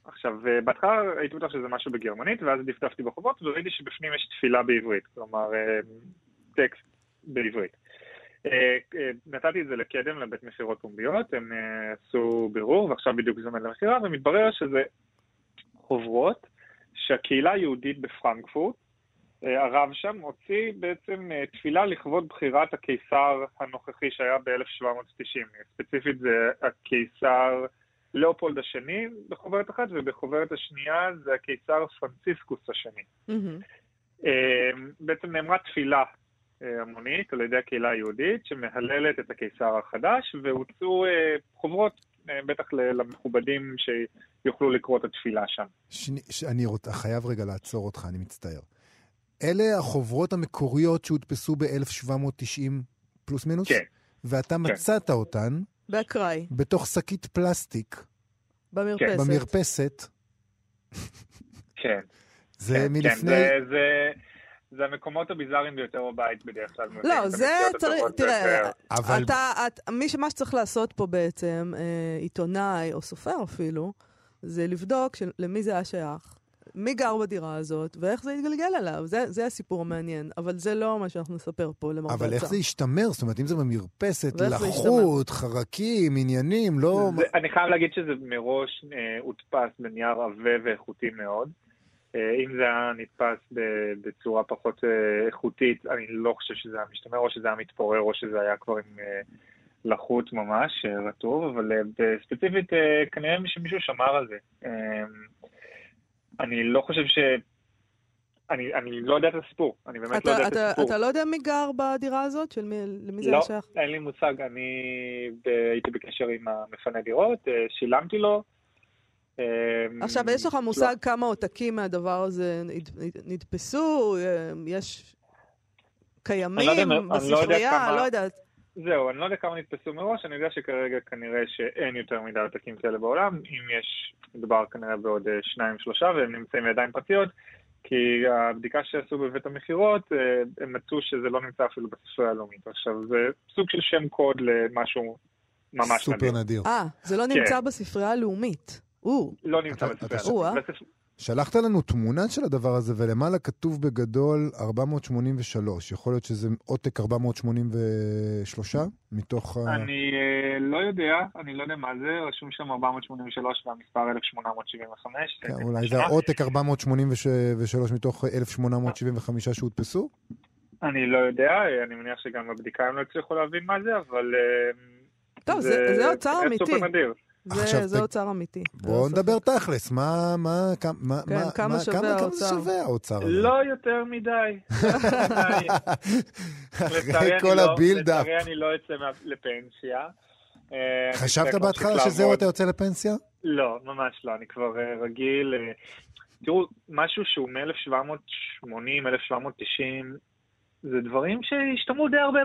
עכשיו, אה, בהתחלה הייתי בטוח שזה משהו בגרמנית, ואז דפדפתי בחובות, וראיתי שבפנים יש תפילה בעברית, כלומר, טקסט בעברית. נתתי את זה לקדם, לבית מכירות פומביות, הם עשו בירור, ועכשיו בדיוק זמן למכירה, ומתברר שזה חוברות שהקהילה היהודית בפרנקפורט, הרב שם הוציא בעצם אה, תפילה לכבוד בחירת הקיסר הנוכחי שהיה ב-1790. ספציפית זה הקיסר לאופולד השני בחוברת אחת, ובחוברת השנייה זה הקיסר פרנציסקוס השני. אה, בעצם נאמרה תפילה אה, המונית על ידי הקהילה היהודית שמהללת את הקיסר החדש, והוצאו אה, חוברות, אה, בטח למכובדים שיוכלו לקרוא את התפילה שם. שני, ש... אני רוצ... חייב רגע לעצור אותך, אני מצטער. אלה החוברות המקוריות שהודפסו ב-1790 פלוס מינוס? כן. ואתה מצאת אותן באקראי, בתוך שקית פלסטיק במרפסת. במרפסת. כן. זה כן, מלפני... כן, זה, זה, זה המקומות הביזאריים ביותר בבית בדרך כלל. לא, זה צריך, תראה. אבל אתה, את, מי שמה שצריך לעשות פה בעצם, אה, עיתונאי או סופר אפילו, זה לבדוק של, למי זה היה שייך. מי גר בדירה הזאת, ואיך זה יתגלגל עליו. זה, זה הסיפור המעניין, אבל זה לא מה שאנחנו נספר פה למרבה אבל איך זה ישתמר? זאת אומרת, אם זה במרפסת, ואיך זה לחות, חרקים, עניינים, לא... זה, אני חייב להגיד שזה מראש אה, הודפס בנייר עבה ואיכותי מאוד. אה, אם זה היה נתפס ב- בצורה פחות אה, איכותית, אני לא חושב שזה היה משתמר, או שזה היה מתפורר, או שזה היה כבר עם אה, לחות ממש, אה, רטוב, אבל אה, ספציפית אה, כנראה שמישהו שמר על זה. אני לא חושב ש... אני, אני לא יודע את הסיפור, אני באמת אתה, לא יודע את אתה, הסיפור. אתה לא יודע מי גר בדירה הזאת? של מי, למי זה לא, שייך? אין לי מושג. אני ב- הייתי בקשר עם המפנה דירות, אה, שילמתי לו. אה, עכשיו, יש לך לא. מושג כמה עותקים מהדבר הזה נדפסו? אה, יש קיימים אני לא יודע- אני לא יודע בספרייה? כמה- לא יודעת. זהו, אני לא יודע כמה נתפסו מראש, אני יודע שכרגע כנראה שאין יותר מדי עותקים כאלה בעולם. אם יש, מדובר כנראה בעוד אה, שניים שלושה, והם נמצאים בידיים פרטיות, כי הבדיקה שעשו בבית המכירות, אה, הם מצאו שזה לא נמצא אפילו בספרייה הלאומית. עכשיו, זה סוג של שם קוד למשהו ממש סופר נדיר. נדיר. אה, זה לא כן. נמצא בספרייה הלאומית. או, לא נמצא בספרייה הלאומית. שלחת לנו תמונה של הדבר הזה, ולמעלה כתוב בגדול 483. יכול להיות שזה עותק 483 מתוך ה... אני אה, לא יודע, אני לא יודע מה זה, רשום שם 483 והמספר 1875. כן, זה אולי זה. העותק 483 מתוך 1875 שהודפסו? אני לא יודע, אני מניח שגם בבדיקה הם לא הצליחו להבין מה זה, אבל... אה, טוב, זה- זה אוצר כנראה אמיתי. סופר נדיר. זה- עכשיו זה תג- אוצר אמיתי. בואו נדבר. תכלס, מה, מה, כמה, מה, כן, מה, כמה מה- שווה כמה זה האוצר? שווה האוצר? לא יותר מדי. אחרי כל לא- הבילדאפ. לצערי אני לא אצא לפנסיה. אה, חשבת בהתחלה שזהו אתה יוצא לפנסיה? לא, ממש לא, אני כבר אה, רגיל. אה, תראו, משהו שהוא מ-1780, 1790, זה דברים שהשתמעו די הרבה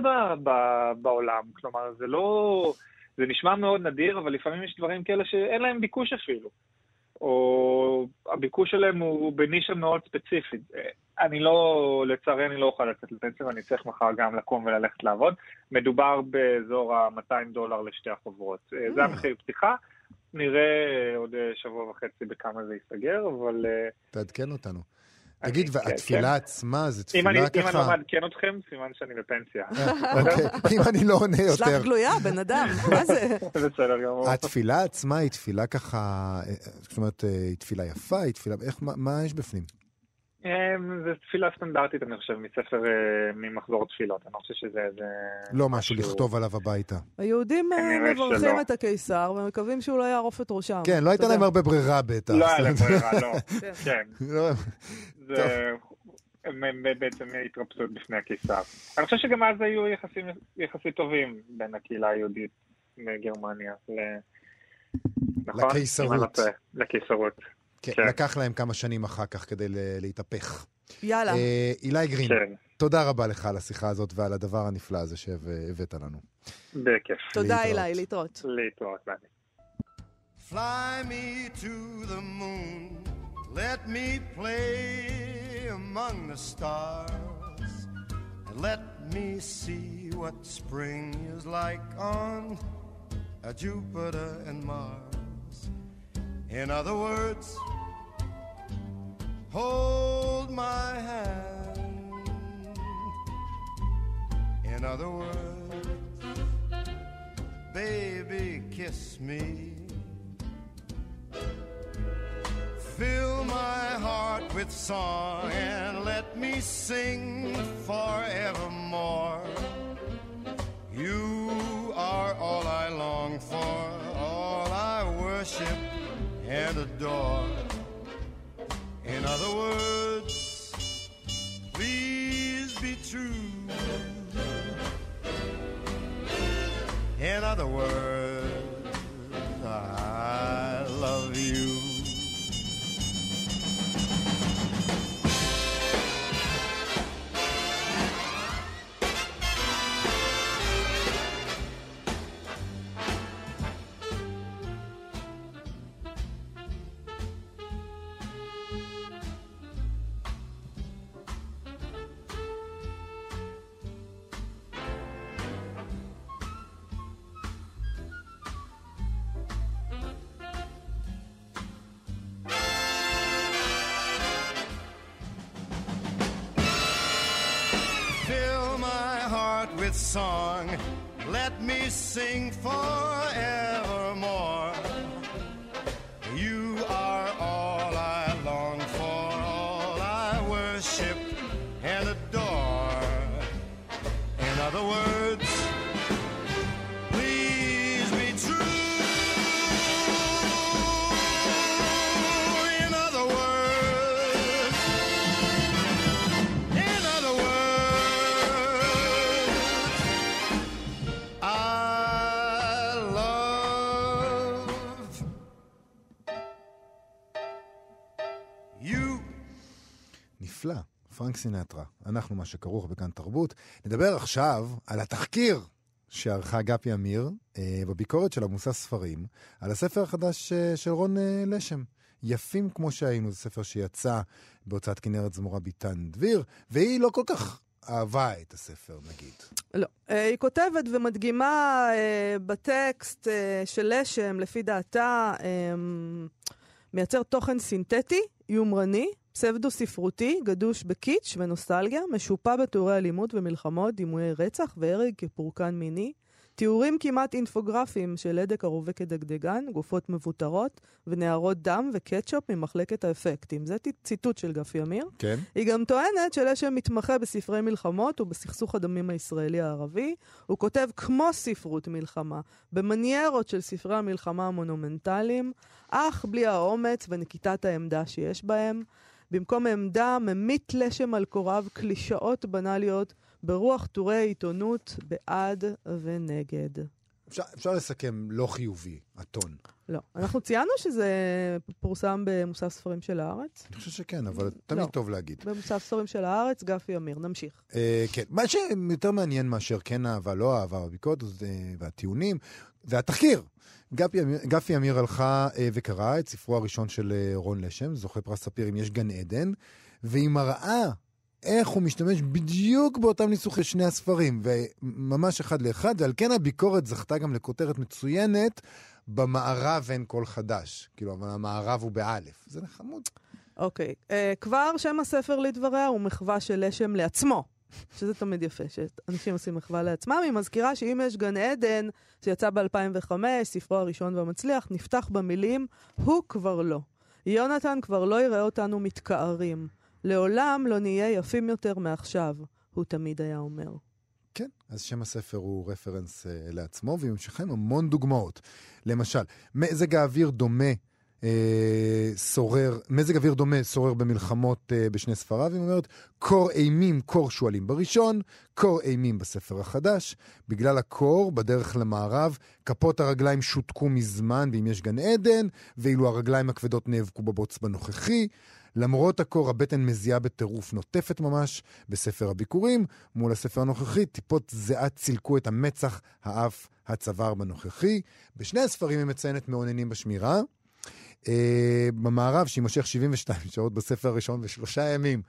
בעולם. כלומר, זה לא... זה נשמע מאוד נדיר, אבל לפעמים יש דברים כאלה שאין להם ביקוש אפילו. או הביקוש שלהם הוא בנישה מאוד ספציפית. אה, אני לא, לצערי אני לא אוכל לצאת לפנסיה ואני צריך מחר גם לקום וללכת לעבוד. מדובר באזור ה-200 דולר לשתי החוברות. אה, זה Mm. המחיר פתיחה. נראה עוד אה, שבוע וחצי בכמה זה ייסגר, אבל אה, תעדכן אותנו. תגיד, כן, והתפילה עצמה, זו אם אני תפילה אם אני לא ככה... מעדכן אתכם, סימן שאני בפנסיה. אה, אוקיי, אם אני לא עונה שלח יותר. גלויה, בן אדם, מה זה? בסדר גמור. התפילה עצמה היא תפילה ככה, אה, זאת אומרת, אה, היא תפילה יפה, היא תפילה, מה יש בפנים? אמ, זו תפילה סטנדרטית, אני חושב, מספר, אה, ממחזור תפילות. אני לא חושב שזה איזה... לא משהו לכתוב עליו הביתה. היהודים אה, מברכים. את הקיסר ומקווים שהוא לא יערוף את ראשם. כן, לא הייתה להם. הרבה ברירה בטח. לא היה להם ברירה, לא. כן. כן, לא, זה... בעצם התרפסות בפני הקיסר. אני חושב שגם אז היו יחסים יחסית טובים בין הקהילה היהודית מגרמניה ל... נכון? לקיסרות. לקיסרות. כן, כן. לקח להם כמה שנים אחר כך כדי ל- להתהפך. יאללה. אה, אילי גרין, כן, תודה רבה לך על השיחה הזאת ועל הדבר הנפלא הזה שהבאת לנו. בכיף. תודה. אילי, להתראות. להתראות, ביי. Fly me to the moon, let me play among the stars, and let me see what spring is like on Jupiter and Mars. In other words, hold my hand. In other words, baby, kiss me. Fill my heart with song and let me sing forevermore. You are all I long for, all I worship and adore. In other words, please be true. In other words, song. Let me sing forevermore. סינטרה. אנחנו מה שכרוך בכאן תרבות. נדבר עכשיו על התחקיר שערכה גפי אמיר אה, בביקורת של עמוסה ספרים על הספר החדש אה, של רון אה, לשם. יפים כמו שהיינו, זה ספר שיצא בהוצאת כנרת זמורה ביטן דביר, והיא לא כל כך אהבה את הספר, נגיד. לא. אה, היא כותבת ומדגימה אה, בטקסט אה, של לשם, לפי דעתה, אה, מייצר תוכן סינתטי, יומרני, פסבדו-ספרותי, גדוש בקיץ' ונוסטלגיה, משופע בתיאורי אלימות ומלחמות, דימויי רצח והרג כפורקן מיני, תיאורים כמעט אינפוגרפיים של הדק ערובה כדגדגן, גופות מבוטרות ונערות דם וקטשופ ממחלקת האפקטים. זה ציטוט של גפי אמיר. כן? היא גם טוענת שלשם מתמחה בספרי מלחמות ובסכסוך הדמים הישראלי-הערבי. הוא כותב כמו ספרות מלחמה, במניירות של ספרי המלחמה המונומנטליים, אך בלי האומץ ונקיטת העמדה שיש בהם. במקום עמדה, ממית לשם על קוריו קלישאות בנאליות ברוח טורי עיתונות בעד ונגד. אפשר, אפשר לסכם לא חיובי, הטון. לא. אנחנו ציינו שזה פורסם במוסף ספרים של הארץ. אני חושב שכן, אבל תמיד לא. טוב להגיד. במוסף ספרים של הארץ, גפי אמיר. נמשיך. אה, כן, מה שיותר מעניין מאשר כן אהבה, לא אהבה בביקורת אה, והטיעונים, זה התחקיר. גפי, גפי אמיר הלכה אה, וקראה את ספרו הראשון של אה, רון לשם, זוכה פרס ספיר אם יש גן עדן, והיא מראה איך הוא משתמש בדיוק באותם ניסוחי שני הספרים, וממש אחד לאחד, ועל כן הביקורת זכתה גם לכותרת מצוינת, במערב אין קול חדש. כאילו, אבל המערב הוא באלף. זה חמוד. אוקיי. אה, כבר שם הספר לדבריה הוא מחווה של לשם לעצמו. שזה תמיד יפה, שאנשים עושים מחווה לעצמם. היא מזכירה שאם יש גן עדן, שיצא ב-2005, ספרו הראשון והמצליח, נפתח במילים, הוא כבר לא. יונתן כבר לא יראה אותנו מתכערים. לעולם לא נהיה יפים יותר מעכשיו, הוא תמיד היה אומר. כן, אז שם הספר הוא רפרנס uh, לעצמו, והיא ממשיכה עם המון דוגמאות. למשל, מזג האוויר דומה שורר, מזג אוויר דומה שורר במלחמות אה, בשני ספריו, היא אומרת, קור אימים, קור שועלים בראשון, קור אימים בספר החדש. בגלל הקור, בדרך למערב, כפות הרגליים שותקו מזמן, ואם יש גן עדן, ואילו הרגליים הכבדות נאבקו בבוץ בנוכחי. למרות הקור, הבטן מזיעה בטירוף נוטפת ממש בספר הביקורים. מול הספר הנוכחי, טיפות זיעה צילקו את המצח, האף, הצוואר בנוכחי. בשני הספרים היא מציינת מעוננים בשמירה. Uh, במערב, שיימשך 72 שעות בספר הראשון ושלושה ימים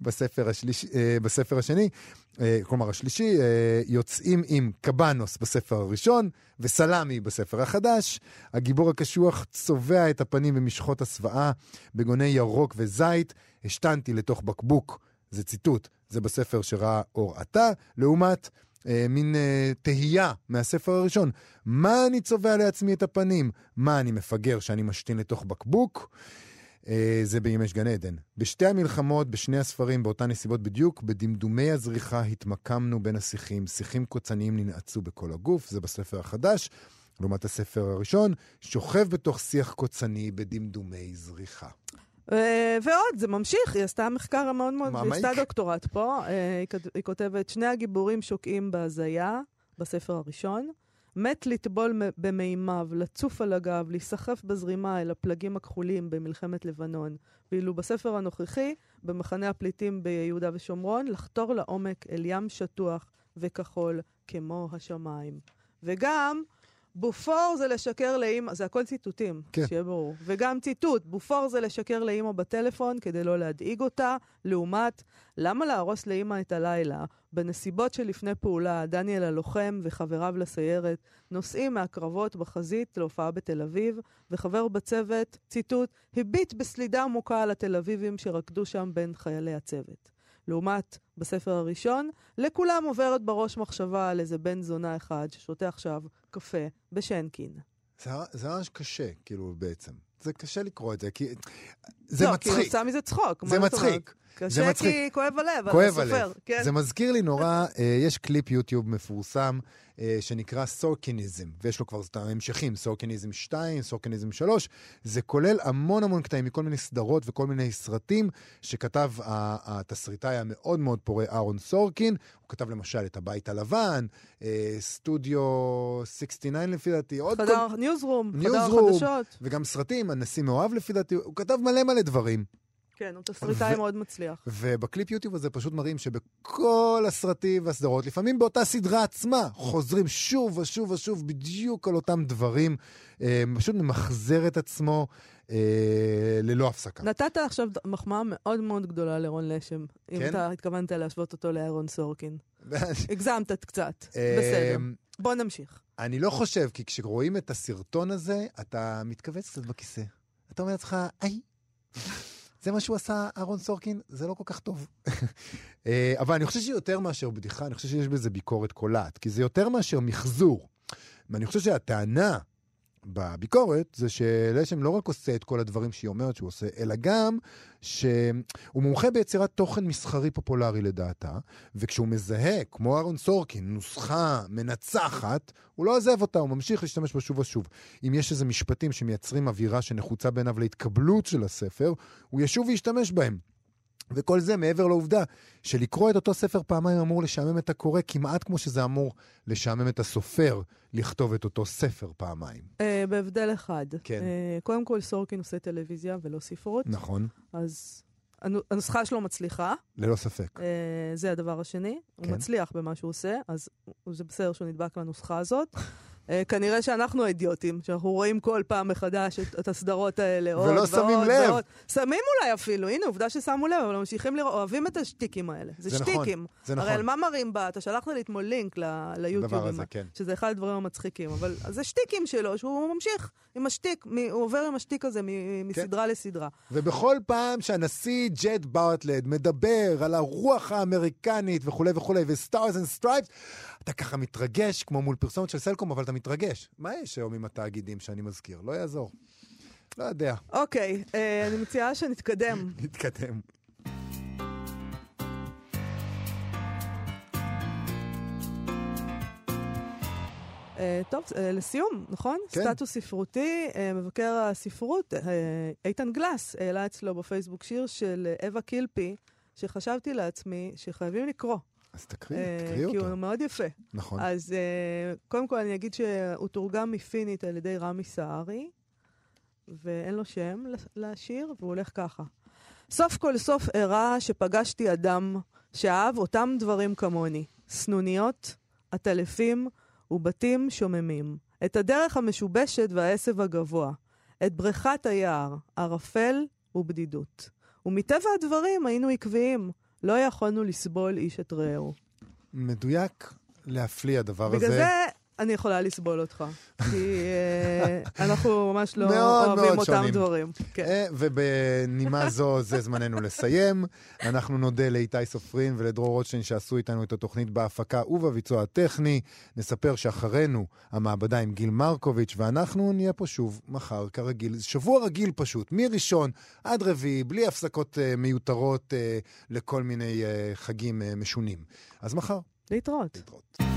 בספר, השליש, uh, בספר השני, uh, כלומר השלישי, uh, יוצאים עם קבנוס בספר הראשון וסלמי בספר החדש. הגיבור הקשוח צובע את הפנים במשחות הסוואה, בגוני ירוק וזית. השתנתי לתוך בקבוק, זה ציטוט, זה בספר שראה אור עתה, לעומת אה, מין אה, תהייה מהספר הראשון. מה אני צובע לעצמי את הפנים? מה אני מפגר שאני משתין לתוך בקבוק? אה, זה בימי גן עדן. בשתי המלחמות, בשני הספרים, באותן נסיבות בדיוק, בדמדומי הזריחה התמקמנו בין השיחים. שיחים קוצניים ננעצו בכל הגוף, זה בספר החדש. לעומת הספר הראשון, שוכב בתוך שיח קוצני בדמדומי זריחה. אה, ועוד, זה ממשיך, היא עשתה מחקר מאוד מאוד, היא עשתה דוקטורט פה, אה, היא כותבת, שני הגיבורים שוקעים בהזיה, בספר הראשון, מת לטבול במימיו, לצוף על הגב, להיסחף בזרימה אל הפלגים הכחולים במלחמת לבנון, ואילו בספר הנוכחי, במחנה הפליטים ביהודה ושומרון, לחתור לעומק אל ים שטוח וכחול כמו השמיים. וגם, בופור זה לשקר לאימא, זה הכל ציטוטים, כן. שיהיה ברור. וגם ציטוט, בופור זה לשקר לאימא בטלפון כדי לא להדאיג אותה, לעומת, למה להרוס לאימא את הלילה? בנסיבות שלפני פעולה, דניאל הלוחם וחבריו לסיירת נוסעים מהקרבות בחזית להופעה בתל אביב, וחבר בצוות, ציטוט, הביט בסלידה עמוקה על התל אביבים שרקדו שם בין חיילי הצוות. לעומת בספר הראשון, לכולם עוברת בראש מחשבה על איזה בן זונה אחד ששותה עכשיו קפה בשנקין. זה, זה ממש קשה, כאילו, בעצם. זה קשה לקרוא את זה, כי... זה לא, מצחיק. כי הוא עשה מזה צחוק. זה? מצחיק. קשה. כי כואב הלב, כואב הסופר. הלב. כן. זה מזכיר לי נורא, אה, יש קליפ יוטיוב מפורסם אה, שנקרא סורקיניזם, ויש לו כבר את ההמשכים, סורקיניזם 2, סורקיניזם 3. זה כולל המון המון קטעים מכל מיני סדרות וכל מיני סרטים שכתב התסריטאי המאוד מאוד פורה אהרון סורקין. הוא כתב למשל את הבית הלבן, אה, סטודיו 69 לפי דעתי, עוד כל... חדר Newsroom, חדר. חדשות. וגם סרטים, הנשיא מאוהב לפי דעתי, הוא כתב מלא מלא דברים. כן, הוא תסריטאי ו- מאוד מצליח. ובקליפ יוטיוב הזה פשוט מראים שבכל הסרטים והסדרות, לפעמים באותה סדרה עצמה, חוזרים שוב ושוב ושוב בדיוק על אותם דברים, אה, פשוט ממחזר את עצמו אה, ללא הפסקה. נתת עכשיו מחמאה מאוד מאוד גדולה לרון לשם, אם כן? אתה התכוונת להשוות אותו לארון סורקין. אה, הגזמת קצת, בסדר. בוא נמשיך. אני לא חושב, כי כשרואים את הסרטון הזה, אתה מתכווץ קצת בכיסא. אתה אומר לעצמך, היי, זה מה שהוא עשה, אהרון סורקין, זה לא כל כך טוב. אה, אבל אני חושב שיותר מאשר בדיחה, אני חושב שיש בזה ביקורת קולעת, כי זה יותר מאשר מחזור. ואני חושב שהטענה בביקורת זה שלשם לא רק עושה את כל הדברים שהיא אומרת שהוא עושה, אלא גם שהוא מומחה ביצירת תוכן מסחרי פופולרי לדעתה, וכשהוא מזהה, כמו אהרון סורקין, נוסחה מנצחת, הוא לא עוזב אותה, הוא ממשיך להשתמש בה שוב ושוב. אם יש איזה משפטים שמייצרים אווירה שנחוצה בעיניו להתקבלות של הספר, הוא ישוב וישתמש בהם. וכל זה מעבר לעובדה שלקרוא את אותו ספר פעמיים אמור לשעמם את הקורא כמעט כמו שזה אמור לשעמם את הסופר לכתוב את אותו ספר פעמיים. אה, בהבדל אחד. כן. אה, קודם כל, סורקין עושה טלוויזיה ולא ספרות, נכון, אז הנו- הנוסחה שלו מצליחה, ללא ספק. אה, זה הדבר השני. הוא כן. מצליח במה שהוא עושה, אז הוא- זה בסדר שהוא נדבק לנוסחה הזאת. אה, כנראה שאנחנו האידיוטים, שאנחנו רואים כל פעם מחדש את, את הסדרות האלה, עוד ולא ועוד שמים לב. ועוד. שמים אולי אפילו, הנה, עובדה ששמו לב, אבל ממשיכים לראות, אוהבים את השטיקים האלה. זה, זה נכון, שטיקים. זה הרי נכון. על מה מראים בה? אתה שלחת לי אתמול לינק ל- ליוטיוב, הזה, כן. שזה אחד הדברים המצחיקים, אבל זה שטיקים שלו, שהוא ממשיך עם השטיק, מ- הוא עובר עם השטיק הזה מ- מסדרה לסדרה. ובכל פעם שהנשיא ג'ד בארטלט מדבר על הרוח האמריקנית וכולי וכולי, ו stars and stripes, אתה ככה מתרגש, כמו מול פרסומת של סלקום, אבל אתה מתרגש. מה יש היום עם התאגידים שאני מזכיר? לא יעזור. לא יודע. אוקיי, אה, אני מציעה שנתקדם. נתקדם. אה, טוב, אה, לסיום, נכון? כן. סטטוס ספרותי, מבקר הספרות, איתן גלס, העלה אצלו בפייסבוק שיר של אווה קילפי, שחשבתי לעצמי שחייבים לקרוא. אז תקריא, אה, תקריא כי אותו. הוא מאוד יפה. נכון. אז אה, קודם כל אני אגיד שהוא תורגם מפינית על ידי רמי סהרי, ואין לו שם לשיר, והוא הולך ככה. סוף כל סוף אירע שפגשתי אדם שאהב אותם דברים כמוני, סנוניות, עטלפים ובתים שוממים. את הדרך המשובשת והעשב הגבוה, את בריכת היער, ערפל ובדידות. ומטבע הדברים היינו עקביים, לא יכולנו לסבול איש את רעהו. מדויק להפליא הדבר הזה. בגלל זה אני יכולה לסבול אותך. כי אה, אנחנו ממש לא אוהבים אותם שונים. דברים. כן. אה, ובנימה זו, זה זמננו לסיים. אנחנו נודה לאיתי סופרין ולדרור רוטשטיין שעשו איתנו את התוכנית בהפקה ובביצוע הטכני. נספר שאחרינו המעבדה עם גיל מרקוביץ', ואנחנו נהיה פה שוב מחר כרגיל. שבוע רגיל פשוט, מראשון עד רביעי, בלי הפסקות אה, מיותרות לכל מיני חגים משונים. אז מחר, להתראות. להתראות.